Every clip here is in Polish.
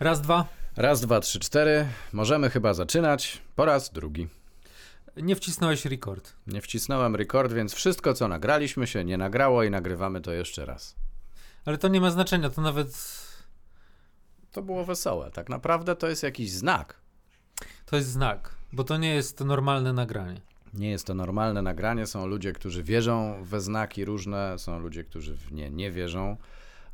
Raz, dwa. Raz, dwa, trzy, cztery. Możemy chyba zaczynać. Po raz drugi. Nie wcisnąłeś rekord. Nie wcisnąłem rekord, więc wszystko, co nagraliśmy, się nie nagrało i nagrywamy to jeszcze raz. Ale to nie ma znaczenia, to nawet To było wesołe. Tak naprawdę to jest jakiś znak. to jest znak, bo to nie jest normalne nagranie. Nie jest to normalne nagranie. Są ludzie, którzy wierzą we znaki różne, są ludzie, którzy w nie nie wierzą.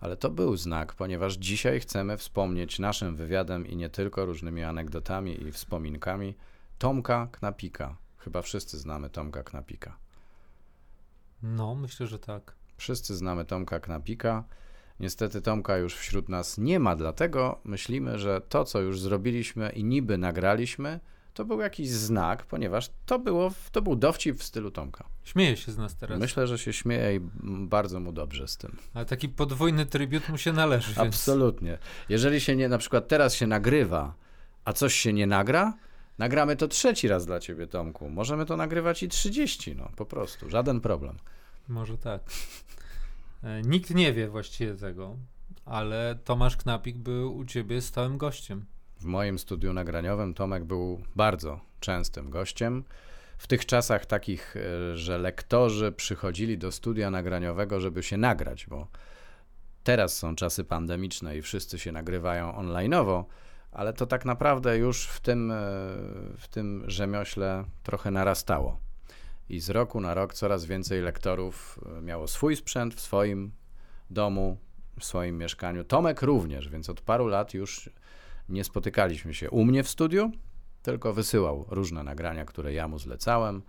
Ale to był znak, ponieważ dzisiaj chcemy wspomnieć naszym wywiadem i nie tylko różnymi anegdotami i wspominkami Tomka Knapika. Chyba wszyscy znamy Tomka Knapika. No, myślę, że tak. Wszyscy znamy Tomka Knapika. Niestety Tomka już wśród nas nie ma, dlatego myślimy, że to, co już zrobiliśmy i niby nagraliśmy, to był jakiś znak, ponieważ to, było, to był dowcip w stylu Tomka. Śmieje się z nas teraz. Myślę, że się śmieje i bardzo mu dobrze z tym. Ale taki podwójny trybut mu się należy. Więc... Absolutnie. Jeżeli się nie, na przykład teraz się nagrywa, a coś się nie nagra, nagramy to trzeci raz dla ciebie, Tomku. Możemy to nagrywać i 30, no po prostu, żaden problem. Może tak. E, Nikt nie wie właściwie tego, ale Tomasz Knapik był u ciebie stałym gościem. W moim studiu nagraniowym Tomek był bardzo częstym gościem. W tych czasach takich, e, że lektorzy przychodzili do studia nagraniowego, żeby się nagrać, bo teraz są czasy pandemiczne i wszyscy się nagrywają onlineowo, ale to tak naprawdę już w tym, e, w tym rzemiośle trochę narastało. I z roku na rok coraz więcej lektorów e, miało swój sprzęt w swoim domu, w swoim mieszkaniu. Tomek również, więc od paru lat już nie spotykaliśmy się u mnie w studiu, tylko wysyłał różne nagrania, które ja mu zlecałem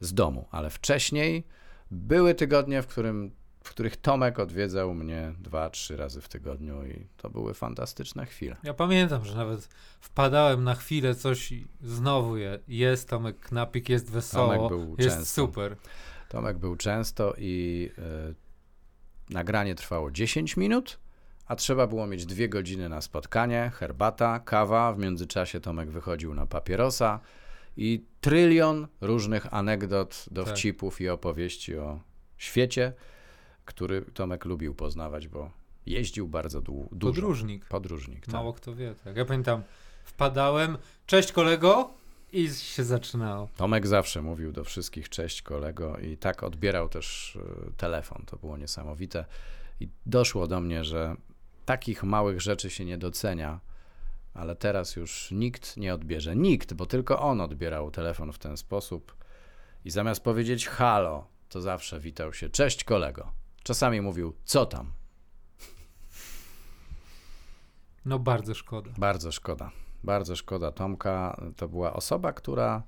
z domu. Ale wcześniej były tygodnie, w, którym, w których Tomek odwiedzał mnie dwa, trzy razy w tygodniu i to były fantastyczne chwile. Ja pamiętam, że nawet wpadałem na chwilę coś i znowu je, jest Tomek Knapik, jest wesoło, Tomek był jest często. super. Tomek był często i y, nagranie trwało 10 minut, a trzeba było mieć dwie godziny na spotkanie, herbata, kawa. W międzyczasie Tomek wychodził na papierosa i trylion różnych anegdot, dowcipów i opowieści o świecie, który Tomek lubił poznawać, bo jeździł bardzo dłu- dużo. Podróżnik. Podróżnik, tak. Mało kto wie. Tak. Ja pamiętam, wpadałem, cześć kolego i się zaczynało. Tomek zawsze mówił do wszystkich cześć kolego i tak odbierał też y, telefon. To było niesamowite. I doszło do mnie, że takich małych rzeczy się nie docenia, ale teraz już nikt nie odbierze. Nikt, bo tylko on odbierał telefon w ten sposób i zamiast powiedzieć halo, to zawsze witał się cześć kolego. Czasami mówił co tam. No bardzo szkoda. Bardzo szkoda. Bardzo szkoda. Tomka to była osoba, która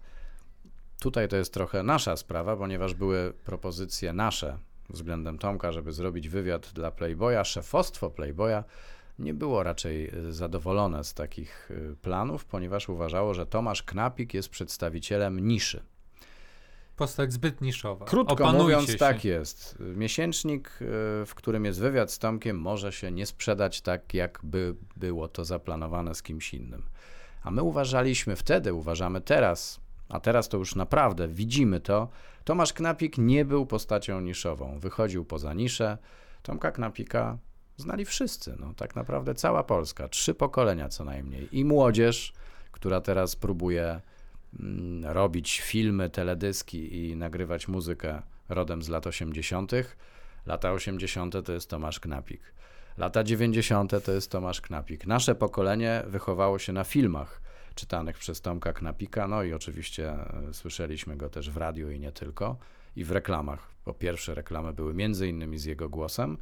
tutaj to jest trochę nasza sprawa, ponieważ były propozycje nasze względem Tomka, żeby zrobić wywiad dla Playboya. Szefostwo Playboya nie było raczej y, zadowolone z takich y, planów, ponieważ uważało, że Tomasz Knapik jest przedstawicielem niszy. Postać zbyt niszowa. Krótko Opanujcie mówiąc, się. tak jest. Miesięcznik, y, w którym jest wywiad z Tomkiem, może się nie sprzedać tak, jakby było to zaplanowane z kimś innym. A my uważaliśmy wtedy, uważamy teraz, a teraz to już naprawdę widzimy to. Tomasz Knapik nie był postacią niszową. Wychodził poza niszę. Tomka Knapika znali wszyscy. No, tak naprawdę cała Polska. Trzy pokolenia co najmniej. I młodzież, która teraz próbuje mm, robić filmy, teledyski i nagrywać muzykę rodem z lat 80. Lata 80. to jest Tomasz Knapik. Lata 90. to jest Tomasz Knapik. Nasze pokolenie wychowało się na filmach czytanych przez Tomka Knapika, no i oczywiście e, słyszeliśmy go też w radiu i nie tylko, i w reklamach, bo pierwsze reklamy były między innymi z jego głosem.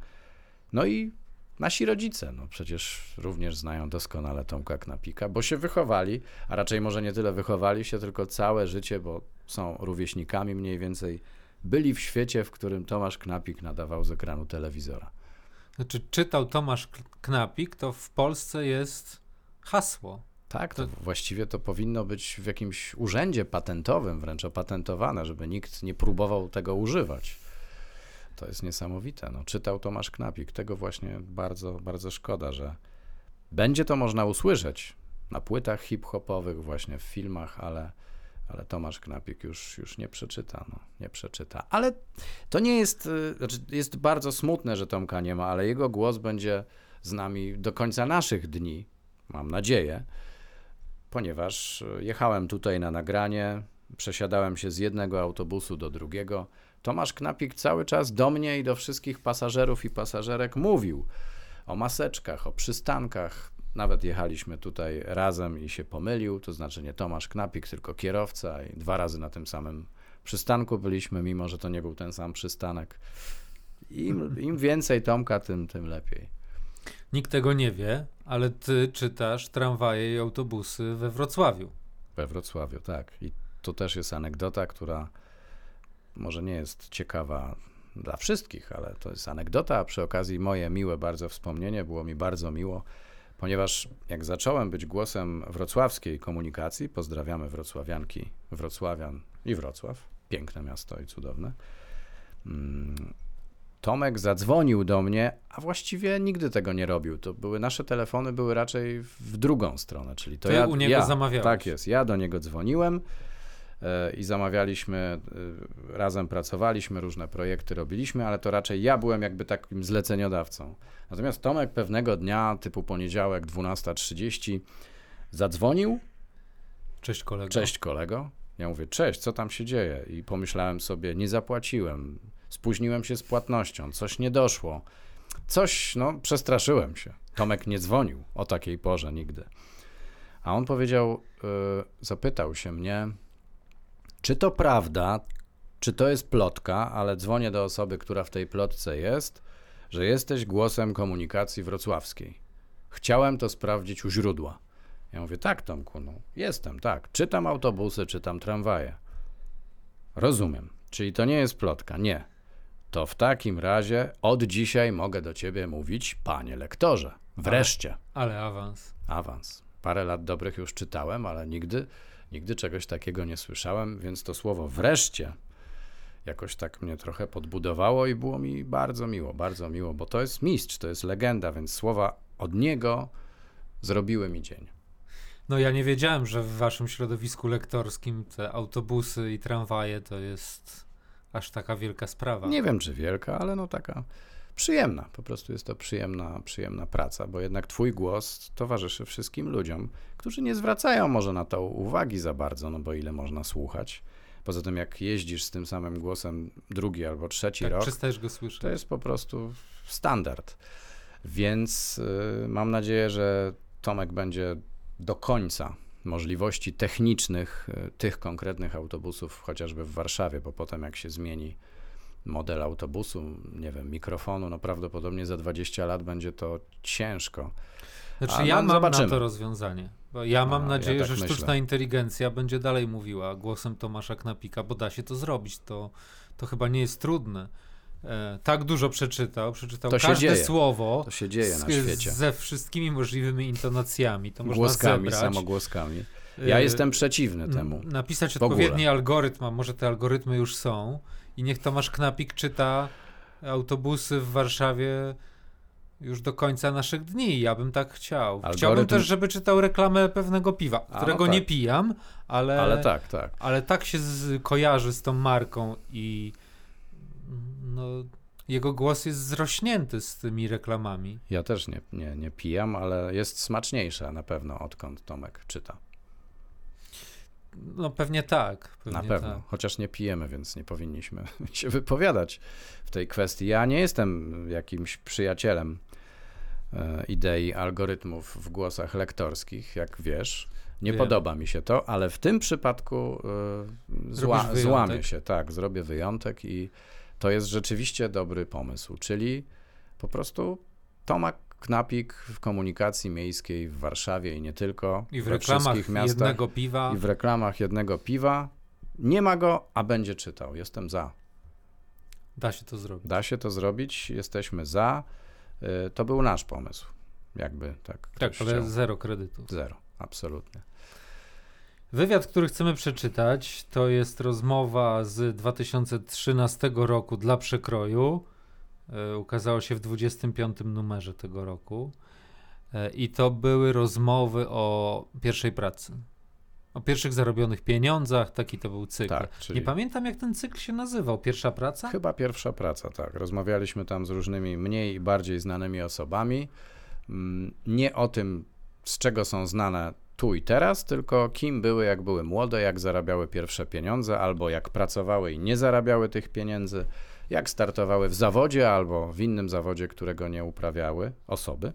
No i nasi rodzice, no przecież również znają doskonale Tomka Knapika, bo się wychowali, a raczej może nie tyle wychowali się, tylko całe życie, bo są rówieśnikami mniej więcej, byli w świecie, w którym Tomasz Knapik nadawał z ekranu telewizora. Znaczy, czytał Tomasz Knapik, to w Polsce jest hasło. Tak, to To- właściwie to powinno być w jakimś urzędzie patentowym, wręcz opatentowane, żeby nikt nie próbował tego używać. To jest niesamowite. No, czytał Tomasz Knapik. Tego właśnie bardzo, bardzo szkoda, że będzie to można usłyszeć na płytach hip-hopowych, właśnie w filmach, ale ale Tomasz Knapik już, już nie przeczyta, no, nie przeczyta. Ale to nie jest, y, znaczy jest bardzo smutne, że Tomka nie ma, ale jego głos będzie z nami do końca naszych dni, mam nadzieję, ponieważ y, jechałem tutaj na nagranie, przesiadałem się z jednego autobusu do drugiego. Tomasz Knapik cały czas do mnie i do wszystkich pasażerów i pasażerek mówił o maseczkach, o przystankach, nawet jechaliśmy tutaj razem i się pomylił, to znaczy nie Tomasz Knapik, tylko kierowca i dwa razy na tym samym przystanku byliśmy, mimo że to nie był ten sam przystanek. Im, im więcej Tomka, tym, tym lepiej. Nikt tego nie wie, ale ty czytasz tramwaje i autobusy we Wrocławiu. We Wrocławiu, tak. I to też jest anegdota, która może nie jest ciekawa dla wszystkich, ale to jest anegdota, a przy okazji moje miłe bardzo wspomnienie, było mi bardzo miło ponieważ jak zacząłem być głosem wrocławskiej komunikacji, pozdrawiamy wrocławianki, wrocławian i Wrocław, piękne miasto i cudowne, mm, Tomek zadzwonił do mnie, a właściwie nigdy tego nie robił. To były nasze telefony były raczej w drugą stronę, czyli to Ty ja u niego ja, zamawiałeś. Tak jest, ja do niego dzwoniłem e, i zamawialiśmy, e, razem pracowaliśmy, różne projekty robiliśmy, ale to raczej ja byłem jakby takim zleceniodawcą. Natomiast Tomek pewnego dnia, typu poniedziałek 12.30, zadzwonił. Cześć kolego. Cześć kolego. Ja mówię, cześć, co tam się dzieje? I pomyślałem sobie, nie zapłaciłem, spóźniłem się z płatnością, coś nie doszło. Coś, no, przestraszyłem się. Tomek nie dzwonił o takiej porze nigdy. A on powiedział, yy, zapytał się mnie, czy to prawda, czy to jest plotka, ale dzwonię do osoby, która w tej plotce jest, że jesteś głosem komunikacji wrocławskiej. Chciałem to sprawdzić u źródła. Ja mówię, tak, Tomku, no, jestem, tak. Czytam autobusy, czytam tramwaje. Rozumiem. Czyli to nie jest plotka. Nie. To w takim razie od dzisiaj mogę do ciebie mówić, panie lektorze. Wreszcie. Ale, ale awans. Awans. Parę lat dobrych już czytałem, ale nigdy, nigdy czegoś takiego nie słyszałem, więc to słowo wreszcie jakoś tak mnie trochę podbudowało i było mi bardzo miło, bardzo miło, bo to jest mistrz, to jest legenda, więc słowa od niego zrobiły mi dzień. No ja nie wiedziałem, że w waszym środowisku lektorskim te autobusy i tramwaje to jest aż taka wielka sprawa. Nie wiem, czy wielka, ale no taka przyjemna. Po prostu jest to przyjemna, przyjemna praca, bo jednak twój głos towarzyszy wszystkim ludziom, którzy nie zwracają może na to uwagi za bardzo, no bo ile można słuchać. Poza tym, jak jeździsz z tym samym głosem drugi albo trzeci tak, rok, przestajesz go słyszeć. to jest po prostu standard. Więc y, mam nadzieję, że Tomek będzie do końca możliwości technicznych y, tych konkretnych autobusów, chociażby w Warszawie, bo potem jak się zmieni model autobusu, nie wiem, mikrofonu, no prawdopodobnie za 20 lat będzie to ciężko. Znaczy A, ja no, mam zobaczymy. na to rozwiązanie. Bo ja mam A, ja nadzieję, tak że myślę. sztuczna inteligencja będzie dalej mówiła głosem Tomasza Knapika, bo da się to zrobić. To, to chyba nie jest trudne. E, tak dużo przeczytał, przeczytał To każde dzieje. słowo To się dzieje na z- świecie. ze wszystkimi możliwymi intonacjami. To można Głoskami, zebrać. samogłoskami. Ja E, jestem przeciwny temu. Napisać odpowiedni algorytm, a może te algorytmy już są i niech Tomasz Knapik czyta autobusy w Warszawie już do końca naszych dni. Ja bym tak chciał. Chciałbym Algorytm- też, żeby czytał reklamę pewnego piwa, A, którego no tak. nie pijam, ale, Ale tak, tak. ale tak się z, kojarzy z tą marką i no, jego głos jest zrośnięty z tymi reklamami. Ja też nie, nie, nie pijam, ale jest smaczniejsza na pewno, odkąd Tomek czyta. No pewnie tak. Pewnie na pewno. Tak. Chociaż nie pijemy, więc nie powinniśmy się wypowiadać w tej kwestii. Ja nie jestem jakimś przyjacielem e, idei algorytmów w głosach lektorskich, jak wiesz. Nie Wiem. podoba mi się to, ale w tym przypadku e, zła, złamię się. Tak, zrobię wyjątek i to jest rzeczywiście dobry pomysł. Czyli po prostu Tomak Knapik w komunikacji miejskiej w Warszawie i nie tylko, I w reklamach miastach jednego piwa. i w reklamach jednego piwa. Nie ma go, a będzie czytał. Jestem za. Da się to zrobić. Da się to zrobić, jesteśmy za. Y, To był nasz pomysł. Jakby tak. Tak, ale chciał. zero kredytów. Zero, absolutnie. Wywiad, który chcemy przeczytać, to jest rozmowa z 2013 roku dla przekroju. E, Ukazało się w 25 numerze tego roku. E, I to były rozmowy o pierwszej pracy. O pierwszych zarobionych pieniądzach, taki to był cykl. Tak, czyli- Nie pamiętam, jak ten cykl się nazywał. Pierwsza praca? Chyba pierwsza praca, tak. Rozmawialiśmy tam z różnymi mniej i bardziej znanymi osobami. Mm, Nie o tym, z czego są znane tu i teraz, tylko kim były, jak były młode, jak zarabiały pierwsze pieniądze, albo jak pracowały i nie zarabiały tych pieniędzy, jak startowały w zawodzie albo w innym zawodzie, którego nie uprawiały osoby.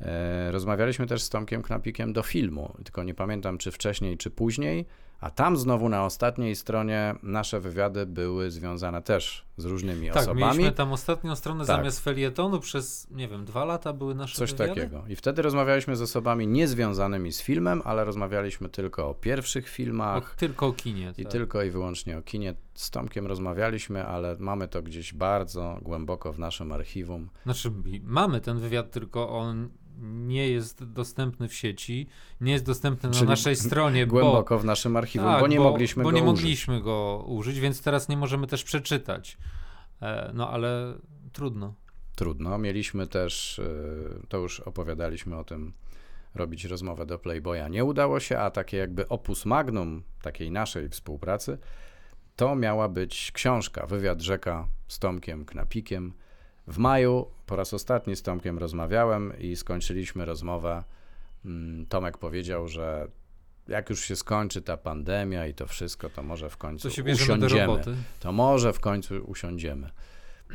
E, Rozmawialiśmy też z Tomkiem Knapikiem do filmu, tylko nie pamiętam czy wcześniej, czy później, a tam znowu na ostatniej stronie nasze wywiady były związane też z różnymi tak, osobami. mieliśmy tam ostatnią stronę Tak. zamiast felietonu przez, nie wiem, dwa lata były nasze Coś wywiady? takiego. I wtedy rozmawialiśmy z osobami niezwiązanymi z filmem, ale rozmawialiśmy tylko o pierwszych O, filmach tylko o kinie. i tak. tylko i wyłącznie o kinie. Z Tomkiem rozmawialiśmy, ale mamy to gdzieś bardzo głęboko w naszym archiwum. Znaczy, mamy ten wywiad, tylko on nie jest dostępny w sieci, nie jest dostępny na Czyli naszej stronie, Głęboko w naszym archiwum, tak, bo nie mogliśmy bo go nie użyć. mogliśmy go użyć, więc teraz nie możemy też przeczytać. E, No ale trudno. Trudno. Mieliśmy też, y, to już opowiadaliśmy o tym, robić rozmowę do Playboya. Nie udało się, a takie jakby opus magnum takiej naszej współpracy, to miała być książka, wywiad rzeka z Tomkiem Knapikiem. W maju po raz ostatni z Tomkiem rozmawiałem i skończyliśmy rozmowę. Mm, Tomek powiedział, że jak już się skończy ta pandemia i to wszystko, to może w końcu To usiądziemy roboty. to może w końcu usiądziemy.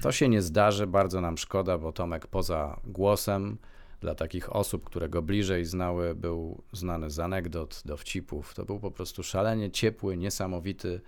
To się nie zdarzy, bardzo nam szkoda, bo Tomek poza głosem dla takich osób, które go bliżej znały, był znany z anegdot, dowcipów. To był po prostu szalenie ciepły, niesamowity,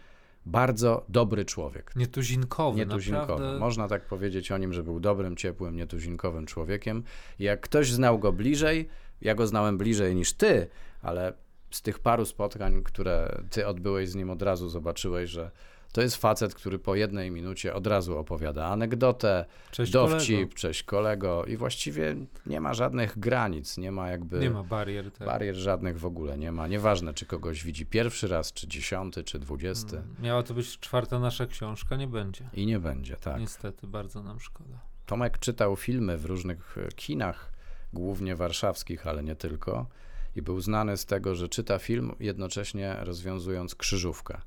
bardzo dobry człowiek. Nietuzinkowy, Nietuzinkowy. naprawdę. Można tak powiedzieć o nim, że był dobrym, ciepłym, nietuzinkowym człowiekiem. Jak ktoś znał go bliżej, ja go znałem bliżej niż ty, ale z tych paru spotkań, które ty odbyłeś z nim, od razu zobaczyłeś, że to jest facet, który po jednej minucie od razu opowiada anegdotę, Cześć dowcip, kolego. cześć kolego i właściwie nie ma żadnych granic, nie ma jakby Nie ma barier. Tak. barier żadnych w ogóle, nie ma. Nieważne, czy kogoś widzi pierwszy raz, czy dziesiąty, czy dwudziesty Mm, Miała to być czwarta nasza książka, nie będzie. i nie będzie, tak. Niestety, bardzo nam szkoda. Tomek czytał filmy w różnych e, kinach, głównie warszawskich, ale nie tylko, i był znany z tego, że czyta film jednocześnie rozwiązując krzyżówkę.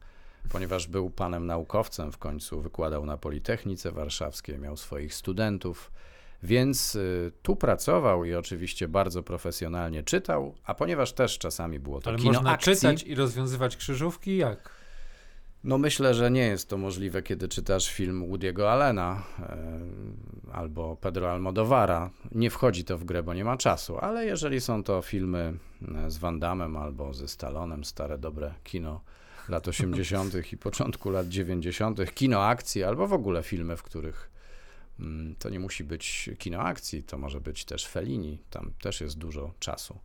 Ponieważ był panem naukowcem, w końcu wykładał na Politechnice Warszawskiej, miał swoich studentów, więc y, tu pracował i oczywiście bardzo profesjonalnie czytał, a ponieważ też czasami było to Ale kino można akcji, czytać i rozwiązywać krzyżówki? Jak? no myślę, że nie jest to możliwe, kiedy czytasz film Woody'ego Allena e, albo Pedro Almodovara. Nie wchodzi to w grę, bo nie ma czasu, ale jeżeli są to filmy e, z Van Damme albo ze Stallonem, stare dobre kino lat 80. i początku lat 90., kino akcji albo w ogóle filmy, w których mm, to nie musi być kino akcji, to może być też Fellini, tam też jest dużo czasu.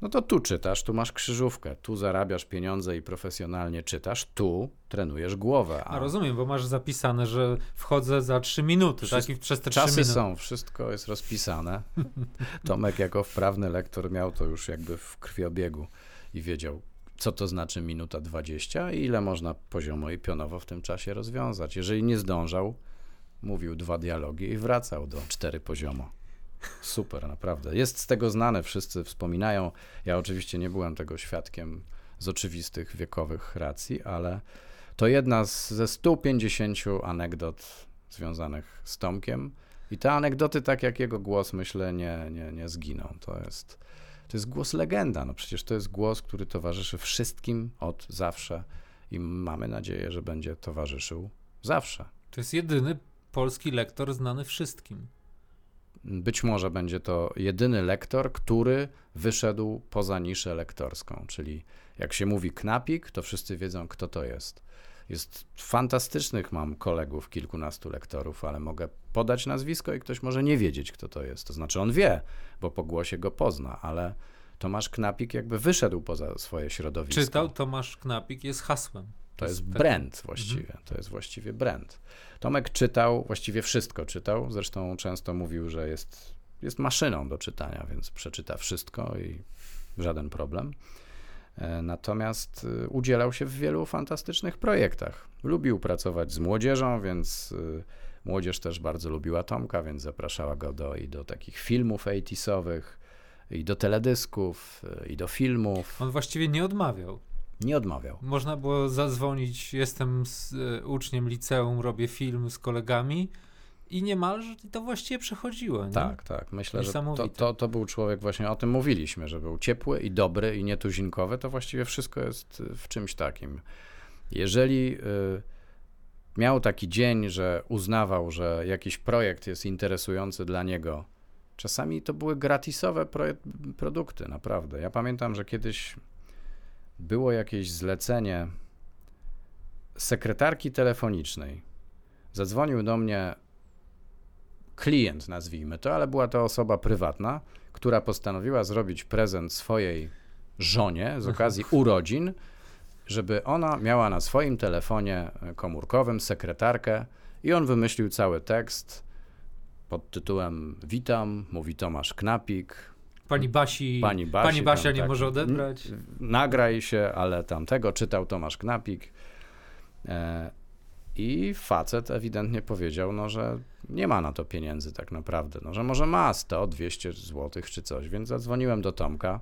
No to tu czytasz, tu masz krzyżówkę, tu zarabiasz pieniądze i profesjonalnie czytasz, tu trenujesz głowę. A rozumiem, bo masz zapisane, że wchodzę za trzy minuty, Wszystko- tak? I przez te trzy Czasy minuty. są, wszystko jest rozpisane. Tomek jako wprawny lektor miał to już jakby w krwiobiegu i wiedział, co to znaczy minuta 20 i ile można poziomo i pionowo w tym czasie rozwiązać. Jeżeli nie zdążał, mówił dwa dialogi i wracał do cztery poziomo. Super, naprawdę. Jest z tego znane, wszyscy wspominają. Ja oczywiście nie byłem tego świadkiem z oczywistych wiekowych racji, ale to jedna z, ze 150 anegdot związanych z Tomkiem. I te anegdoty, tak jak jego głos, myślę, nie, nie, nie zginą. To jest, to jest głos legenda. No przecież to jest głos, który towarzyszy wszystkim od zawsze i mamy nadzieję, że będzie towarzyszył zawsze. To jest jedyny polski lektor znany wszystkim. Być może będzie to jedyny lektor, który wyszedł poza niszę lektorską, czyli jak się mówi knapik, to wszyscy wiedzą, kto to jest. Jest fantastycznych, mam kolegów, kilkunastu lektorów, ale mogę podać nazwisko i ktoś może nie wiedzieć, kto to jest. To znaczy on wie, bo po głosie go pozna, ale Tomasz Knapik jakby wyszedł poza swoje środowisko. Czytał Tomasz Knapik, jest hasłem. To jest tak- brand właściwie. To jest właściwie brand. Tomek czytał, właściwie wszystko czytał. Zresztą często mówił, że jest, jest maszyną do czytania, więc przeczyta wszystko i żaden problem. E, Natomiast y, udzielał się w wielu fantastycznych projektach. Lubił pracować z młodzieżą, więc y, młodzież też bardzo lubiła Tomka, więc zapraszała go do, i do takich filmów 80sowych. i do teledysków, y, i do filmów. On właściwie nie odmawiał. Nie odmawiał. Można było zadzwonić, jestem z, y, uczniem liceum, robię film z kolegami i niemalże to właściwie przechodziło. Nie? Tak, tak. Myślę, że to, to, to był człowiek, właśnie o tym mówiliśmy, że był ciepły i dobry i nietuzinkowy, to właściwie wszystko jest w czymś takim. Jeżeli y, miał taki dzień, że uznawał, że jakiś projekt jest interesujący dla niego, czasami to były gratisowe produkty, naprawdę. Ja pamiętam, że kiedyś było jakieś zlecenie sekretarki telefonicznej. Zadzwonił do mnie klient, nazwijmy to, ale była to osoba prywatna, która postanowiła zrobić prezent swojej żonie z okazji urodzin, żeby ona miała na swoim telefonie komórkowym sekretarkę i on wymyślił cały tekst pod tytułem Witam, mówi Tomasz Knapik. Pani Basi, pani, Basi, pani Basia tam, nie tak, może odebrać. Nagraj się, ale tamtego czytał Tomasz Knapik. E, I facet ewidentnie powiedział, no, że nie ma na to pieniędzy tak naprawdę, no, że może ma 100, 200 zł czy coś, więc zadzwoniłem do Tomka,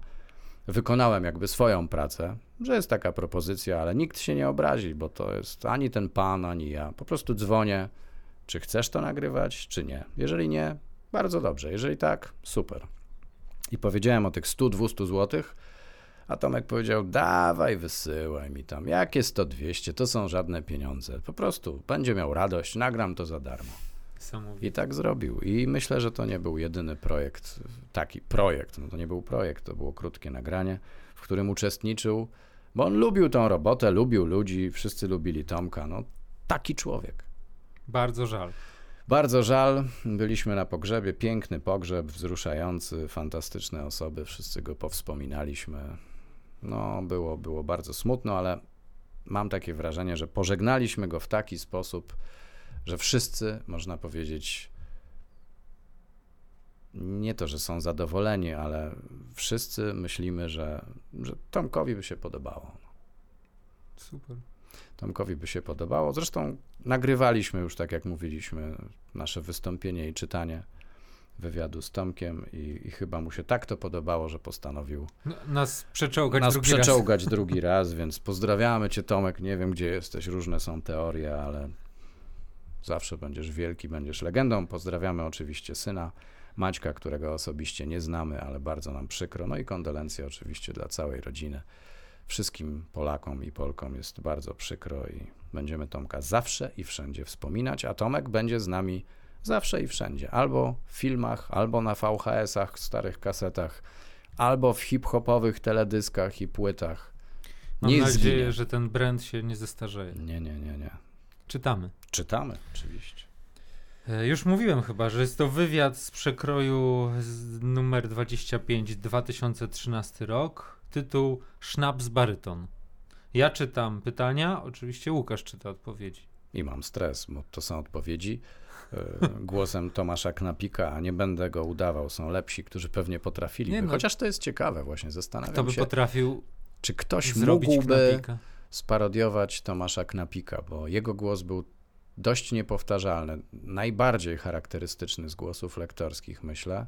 wykonałem jakby swoją pracę, że jest taka propozycja, ale nikt się nie obrazi, bo to jest ani ten pan, ani ja. Po prostu dzwonię, czy chcesz to nagrywać, czy nie. Jeżeli nie, bardzo dobrze. Jeżeli tak, super. I powiedziałem o tych 100-200 złotych, a Tomek powiedział, dawaj, wysyłaj mi tam. Jakie 100-200, to są żadne pieniądze. Po prostu będzie miał radość, nagram to za darmo. I tak zrobił. I myślę, że to nie był jedyny projekt, taki projekt, no to nie był projekt, to było krótkie nagranie, w którym uczestniczył, bo on lubił tą robotę, lubił ludzi, wszyscy lubili Tomka. No, taki człowiek. Bardzo żal. Bardzo żal. Byliśmy na pogrzebie, piękny pogrzeb, wzruszający, fantastyczne osoby, wszyscy go powspominaliśmy. No, było, było bardzo smutno, ale mam takie wrażenie, że pożegnaliśmy go w taki sposób, że wszyscy, można powiedzieć, nie to, że są zadowoleni, ale wszyscy myślimy, że, że Tomkowi by się podobało. Super. Tomkowi by się podobało. Zresztą nagrywaliśmy już, tak jak mówiliśmy, nasze wystąpienie i czytanie wywiadu z Tomkiem i, i chyba mu się tak to podobało, że postanowił no, nas przeczołgać, nas drugi, przeczołgać raz. drugi raz, więc pozdrawiamy cię Tomek, nie wiem gdzie jesteś, różne są teorie, ale zawsze będziesz wielki, będziesz legendą. Pozdrawiamy oczywiście syna Maćka, którego osobiście nie znamy, ale bardzo nam przykro. No i kondolencje oczywiście dla całej rodziny. Wszystkim Polakom i Polkom jest bardzo przykro i będziemy Tomka zawsze i wszędzie wspominać, a Tomek będzie z nami zawsze i wszędzie. Albo w filmach, albo na VHS-ach, starych kasetach, albo w hip-hopowych teledyskach i płytach. Mam nie nadzieję, zginie. że ten brand się nie zestarzeje. Nie, nie, nie, nie. Czytamy. Czytamy, oczywiście. E, już mówiłem chyba, że jest to wywiad z przekroju z numer 25 2013 rok. Tytuł Sznaps baryton. Ja czytam pytania, oczywiście Łukasz czyta odpowiedzi. I mam stres, bo to są odpowiedzi głosem Tomasza Knapika, a nie będę go udawał. Są lepsi, którzy pewnie potrafili. No, Chociaż to jest ciekawe, właśnie zastanawiam kto by się. potrafił czy ktoś mógłby knapika? sparodiować Tomasza Knapika, bo jego głos był dość niepowtarzalny, najbardziej charakterystyczny z głosów lektorskich, myślę.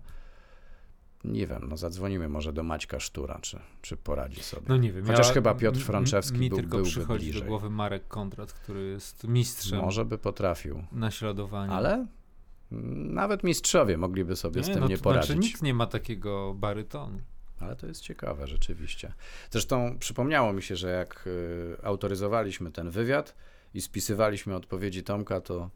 Nie wiem, no zadzwonimy może do Maćka Sztura, czy, czy poradzi sobie. No nie wiem. Chociaż ja, chyba Piotr Franczewski mi był, tylko byłby przychodzi bliżej. do głowy Marek Kondrat, który jest mistrzem. Może by potrafił. Naśladowania. Ale nawet mistrzowie mogliby sobie nie, z tym no, nie poradzić. Znaczy nikt nie ma takiego barytonu. Ale to jest ciekawe, rzeczywiście. Zresztą przypomniało mi się, że jak y, autoryzowaliśmy ten wywiad i spisywaliśmy odpowiedzi Tomka, to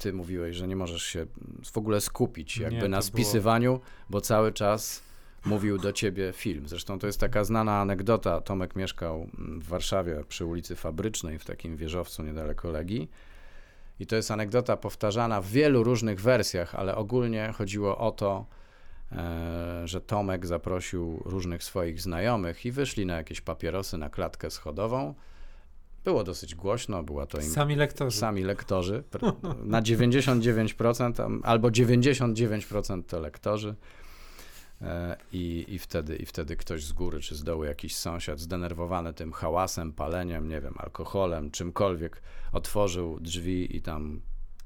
ty mówiłeś, że nie możesz się w ogóle skupić jakby nie, na spisywaniu, było... bo cały czas mówił do ciebie film. Zresztą to jest taka znana anegdota. Tomek mieszkał w Warszawie przy ulicy Fabrycznej, w takim wieżowcu niedaleko Legii. I to jest anegdota powtarzana w wielu różnych wersjach, ale ogólnie chodziło o to, e, że Tomek zaprosił różnych swoich znajomych i wyszli na jakieś papierosy na klatkę schodową. Było dosyć głośno, była to im, sami lektorzy. Sami lektorzy. Na 99% albo 99% to lektorzy. E, I, i, wtedy, I wtedy ktoś z góry czy z dołu, jakiś sąsiad zdenerwowany tym hałasem, paleniem, nie wiem, alkoholem, czymkolwiek, otworzył drzwi i tam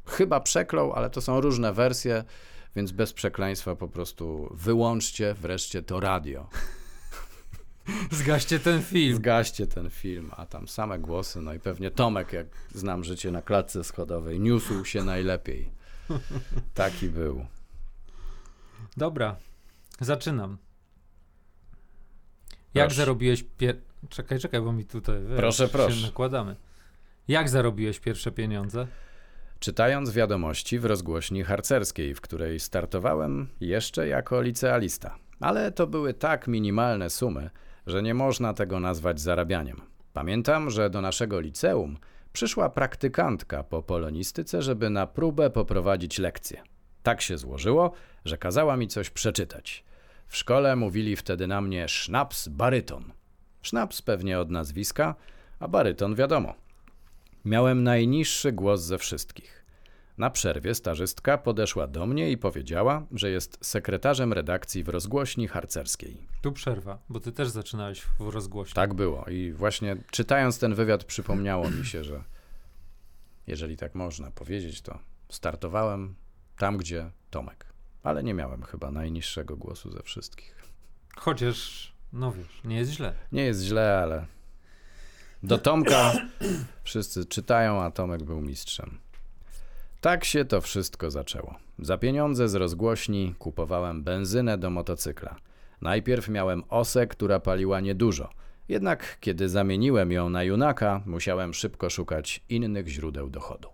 Chyba przeklął, ale to są różne wersje, więc bez przekleństwa po prostu wyłączcie wreszcie to radio. Zgaście ten film. Zgaście ten film, a tam same głosy, no i pewnie Tomek, jak znam życie na klatce schodowej, niósł się najlepiej. Taki był. Dobra, zaczynam. Jak Proszę. zarobiłeś pier... Czekaj, czekaj, bo mi tutaj wiesz, Proszę, proszę. się nakładamy. Jak zarobiłeś pierwsze pieniądze? Czytając wiadomości w rozgłośni harcerskiej, w której startowałem jeszcze jako licealista. Ale to były tak minimalne sumy, że nie można tego nazwać zarabianiem. Pamiętam, że do naszego liceum przyszła praktykantka po polonistyce, żeby na próbę poprowadzić lekcję. Tak się złożyło, że kazała mi coś przeczytać. W szkole mówili wtedy na mnie sznaps baryton. Sznaps pewnie od nazwiska, a baryton wiadomo. Miałem najniższy głos ze wszystkich. Na przerwie stażystka podeszła do mnie i powiedziała, że jest sekretarzem redakcji w rozgłośni harcerskiej. Tu przerwa, bo ty też zaczynałeś w rozgłośni. Tak było i właśnie czytając ten wywiad przypomniało mi się, że jeżeli tak można powiedzieć, to startowałem tam, gdzie Tomek. Ale nie miałem chyba najniższego głosu ze wszystkich. Chociaż, no wiesz, nie jest źle. Nie jest źle, ale do Tomka wszyscy czytają, a Tomek był mistrzem. Tak się to wszystko zaczęło. Za pieniądze z rozgłośni kupowałem benzynę do motocykla. Najpierw miałem osę, która paliła niedużo. Jednak kiedy zamieniłem ją na junaka, musiałem szybko szukać innych źródeł dochodu.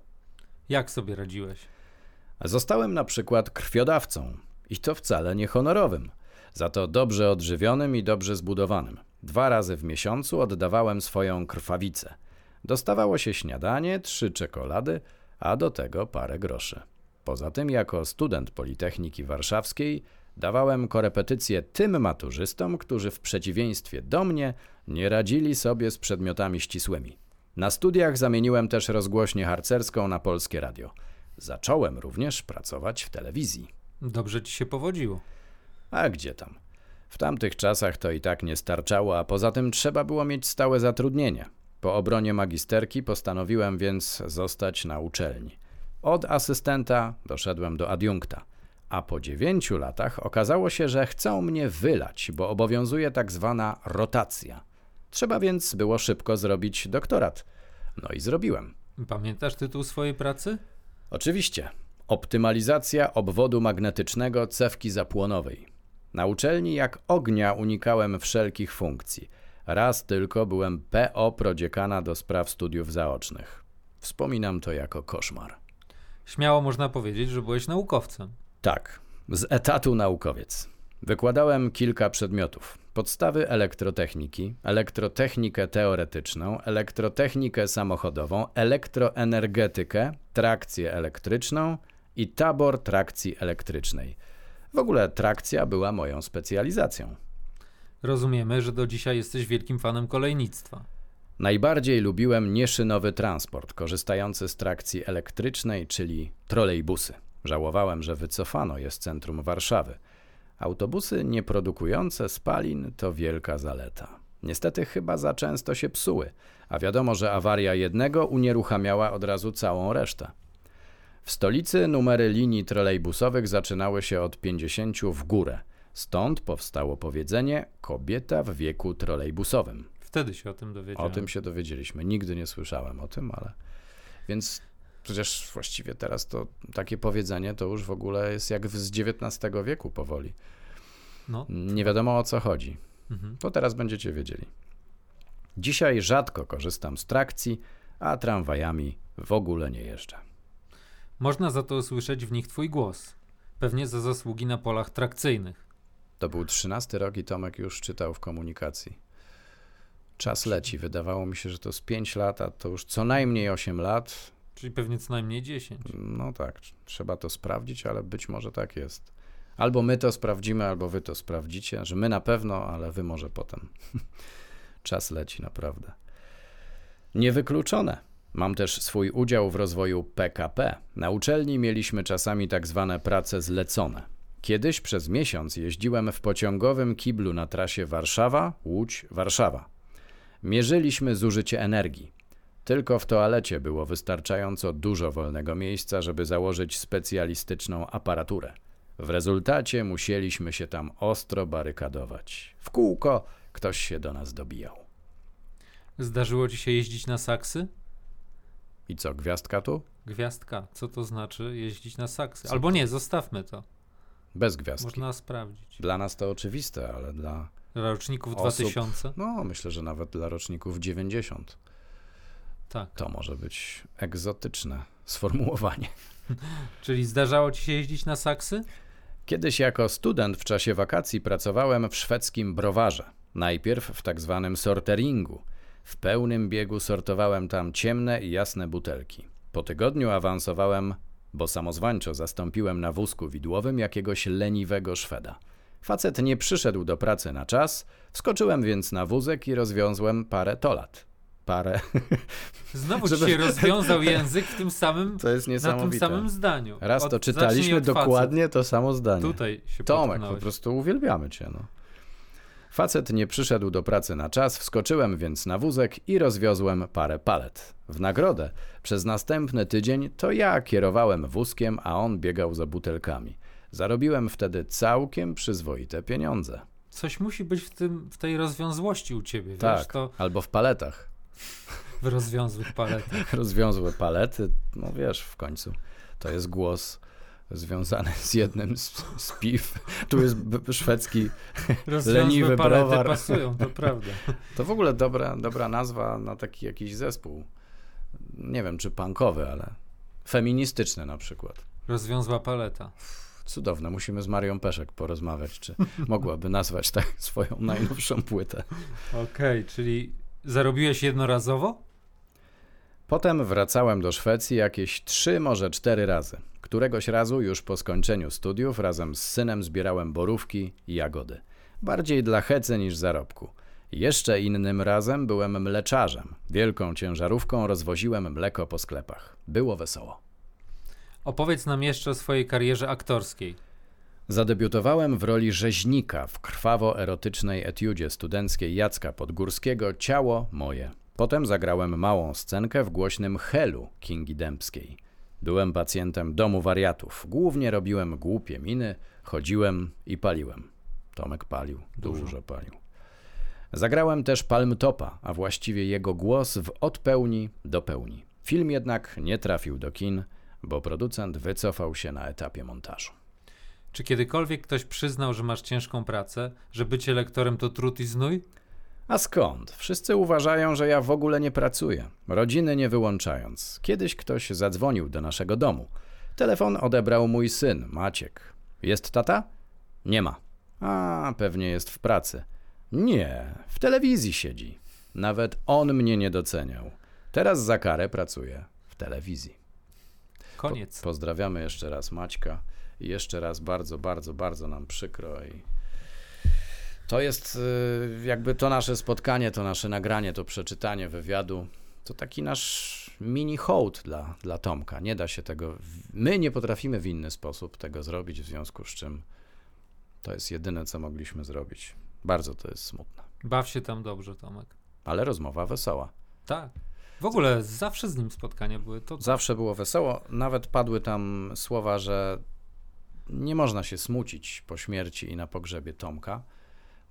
Jak sobie radziłeś? Zostałem na przykład krwiodawcą i to wcale nie honorowym, za to dobrze odżywionym i dobrze zbudowanym. Dwa razy w miesiącu oddawałem swoją krwawicę. Dostawało się śniadanie, trzy czekolady, a do tego parę groszy. Poza tym, jako student Politechniki Warszawskiej, dawałem korepetycje tym maturzystom, którzy w przeciwieństwie do mnie nie radzili sobie z przedmiotami ścisłymi. Na studiach zamieniłem też rozgłośnię harcerską na polskie radio. Zacząłem również pracować w telewizji. Dobrze ci się powodziło. A gdzie tam? W tamtych czasach to i tak nie starczało, a poza tym trzeba było mieć stałe zatrudnienie. Po obronie magisterki postanowiłem więc zostać na uczelni. Od asystenta doszedłem do adiunkta, a po dziewięciu latach okazało się, że chcą mnie wylać, bo obowiązuje tak zwana rotacja. Trzeba więc było szybko zrobić doktorat. No i zrobiłem. Pamiętasz tytuł swojej pracy? Oczywiście. Optymalizacja obwodu magnetycznego cewki zapłonowej. Na uczelni jak ognia unikałem wszelkich funkcji. Raz tylko byłem PO prodziekana do spraw studiów zaocznych. Wspominam to jako koszmar. Śmiało można powiedzieć, że byłeś naukowcem. Tak, z etatu naukowiec. Wykładałem kilka przedmiotów. Podstawy elektrotechniki, elektrotechnikę teoretyczną, elektrotechnikę samochodową, elektroenergetykę, trakcję elektryczną i tabor trakcji elektrycznej. W ogóle trakcja była moją specjalizacją. Rozumiemy, że do dzisiaj jesteś wielkim fanem kolejnictwa. Najbardziej lubiłem nieszynowy transport, korzystający z trakcji elektrycznej, czyli trolejbusy. Żałowałem, że wycofano je z centrum Warszawy. Autobusy nieprodukujące spalin to wielka zaleta. Niestety chyba za często się psuły, a wiadomo, że awaria jednego unieruchamiała od razu całą resztę. W stolicy numery linii trolejbusowych zaczynały się od 50 w górę. Stąd powstało powiedzenie kobieta w wieku trolejbusowym. Wtedy się o tym dowiedziałem. O tym się dowiedzieliśmy. Nigdy nie słyszałem o tym, ale. Więc przecież właściwie teraz to takie powiedzenie to już w ogóle jest jak z XIX wieku powoli. No, Nie wiadomo o co chodzi. mhm. To teraz będziecie wiedzieli. Dzisiaj rzadko korzystam z trakcji, a tramwajami w ogóle nie jeżdżę. Można za to usłyszeć w nich twój głos. Pewnie za zasługi na polach trakcyjnych. To był trzynasty rok i Tomek już czytał w komunikacji. Czas leci. Wydawało mi się, że to z 5 lat, a to już co najmniej 8 lat. Czyli pewnie co najmniej 10. No tak, trzeba to sprawdzić, ale być może tak jest. Albo my to sprawdzimy, albo wy to sprawdzicie, że my na pewno, ale wy może potem. Czas leci naprawdę. Niewykluczone. Mam też swój udział w rozwoju PKP. Na uczelni mieliśmy czasami tak zwane prace zlecone. Kiedyś przez miesiąc jeździłem w pociągowym kiblu na trasie Warszawa, Łódź, Warszawa. Mierzyliśmy zużycie energii. Tylko w toalecie było wystarczająco dużo wolnego miejsca, żeby założyć specjalistyczną aparaturę. W rezultacie musieliśmy się tam ostro barykadować. W kółko ktoś się do nas dobijał. Zdarzyło ci się jeździć na saksy? I co, gwiazdka tu? Gwiazdka. Co to znaczy jeździć na saksy? Albo nie, zostawmy to. Bez gwiazdki. Można sprawdzić. Dla nas to oczywiste, ale dla. Dla roczników Osób. 2000? No, myślę, że nawet dla roczników 90 Tak. to może być egzotyczne sformułowanie. Czyli zdarzało ci się jeździć na saksy? Kiedyś jako student w czasie wakacji pracowałem w szwedzkim browarze. Najpierw w tak zwanym sorteringu. W pełnym biegu sortowałem tam ciemne i jasne butelki. Po tygodniu awansowałem, bo samozwańczo zastąpiłem na wózku widłowym jakiegoś leniwego Szweda. Facet nie przyszedł do pracy na czas, wskoczyłem więc na wózek i rozwiązłem parę tolat. Parę. Znowu Żeby- ci się rozwiązał język w tym samym, To jest na tym niesamowite. samym zdaniu. Raz to czytaliśmy od facet. dokładnie to samo zdanie. Tutaj się Tomek, po prostu uwielbiamy cię. No. Facet nie przyszedł do pracy na czas, wskoczyłem więc na wózek i rozwiozłem parę palet. W nagrodę przez następny tydzień to ja kierowałem wózkiem, a on biegał za butelkami. Zarobiłem wtedy całkiem przyzwoite pieniądze. Coś musi być w, tym, w tej rozwiązłości u ciebie, wiesz, Tak, to albo w paletach. w rozwiązłych paletach. Rozwiązłe palety, no wiesz, w końcu. To jest głos związany z jednym z, z piw. Tu jest szwedzki Leniwy browar. pasują, to prawda. To w ogóle dobra, dobra nazwa na taki jakiś zespół. Nie wiem, czy punkowy, ale feministyczny na przykład. Rozwiązła paleta. Cudowne. Musimy z Marią Peszek porozmawiać, czy mogłaby nazwać tak swoją najnowszą płytę. Okej, czyli zarobiłeś jednorazowo? Potem wracałem do Szwecji jakieś trzy, może cztery razy. Któregoś razu już po skończeniu studiów razem z synem zbierałem borówki i jagody. Bardziej dla hecy niż zarobku. Jeszcze innym razem byłem mleczarzem. Wielką ciężarówką rozwoziłem mleko po sklepach. Było wesoło. Opowiedz nam jeszcze o swojej karierze aktorskiej. Zadebiutowałem w roli rzeźnika w krwawo-erotycznej etiudzie studenckiej Jacka Podgórskiego Ciało moje. Potem zagrałem małą scenkę w głośnym Helu Kingi Dębskiej. Byłem pacjentem domu wariatów. Głównie robiłem głupie miny, chodziłem i paliłem. Tomek palił, Dużo. dużo, palił. Zagrałem też Palmtopa, a właściwie jego głos w od pełni do pełni. Film jednak nie trafił do kin, bo producent wycofał się na etapie montażu. Czy kiedykolwiek ktoś przyznał, że masz ciężką pracę, że bycie lektorem to trud i znój? A skąd? Wszyscy uważają, że ja w ogóle nie pracuję, rodziny nie wyłączając. Kiedyś ktoś zadzwonił do naszego domu. Telefon odebrał mój syn, Maciek. Jest tata? Nie ma. A, pewnie jest w pracy. Nie, w telewizji siedzi. Nawet on mnie nie doceniał. Teraz za karę pracuje w telewizji. Koniec. Po, pozdrawiamy jeszcze raz Maćka i jeszcze raz bardzo, bardzo, bardzo nam przykro i to jest y, jakby to nasze spotkanie, to nasze nagranie, to przeczytanie wywiadu, to taki nasz mini hołd dla, dla Tomka. Nie da się tego, my nie potrafimy w inny sposób tego zrobić, w związku z czym to jest jedyne, co mogliśmy zrobić. Bardzo to jest smutne, Baw się tam dobrze, Tomek. ale rozmowa wesoła. Tak. W ogóle zawsze z nim spotkania były. To Zawsze było wesoło. Nawet padły tam słowa, że nie można się smucić po śmierci i na pogrzebie Tomka,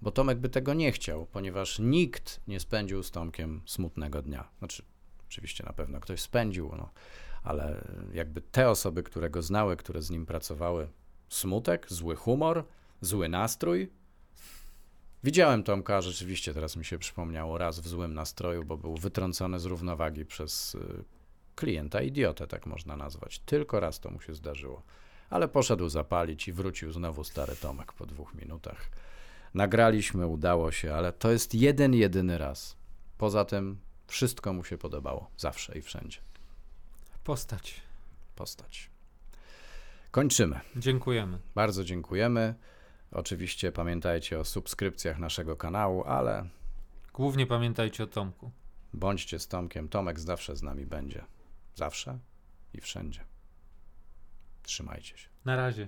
bo Tomek by tego nie chciał, ponieważ nikt nie spędził z Tomkiem smutnego dnia. Znaczy, oczywiście na pewno ktoś spędził, no, ale jakby te osoby, które go znały, które z nim pracowały, smutek, zły humor, zły nastrój. Widziałem Tomka, rzeczywiście teraz mi się przypomniało, raz w złym nastroju, bo był wytrącony z równowagi przez y, klienta, idiotę, tak można nazwać. Tylko raz to mu się zdarzyło. Ale poszedł zapalić i wrócił znowu stary Tomek po dwóch minutach. Nagraliśmy, udało się, ale to jest jeden, jedyny raz. Poza tym wszystko mu się podobało, zawsze i wszędzie. postać. Postać. Kończymy. Dziękujemy. Bardzo dziękujemy. Oczywiście pamiętajcie o subskrypcjach naszego kanału, ale Głównie pamiętajcie o Tomku. bądźcie z Tomkiem. Tomek zawsze z nami będzie. Zawsze i wszędzie. Trzymajcie się. Na razie.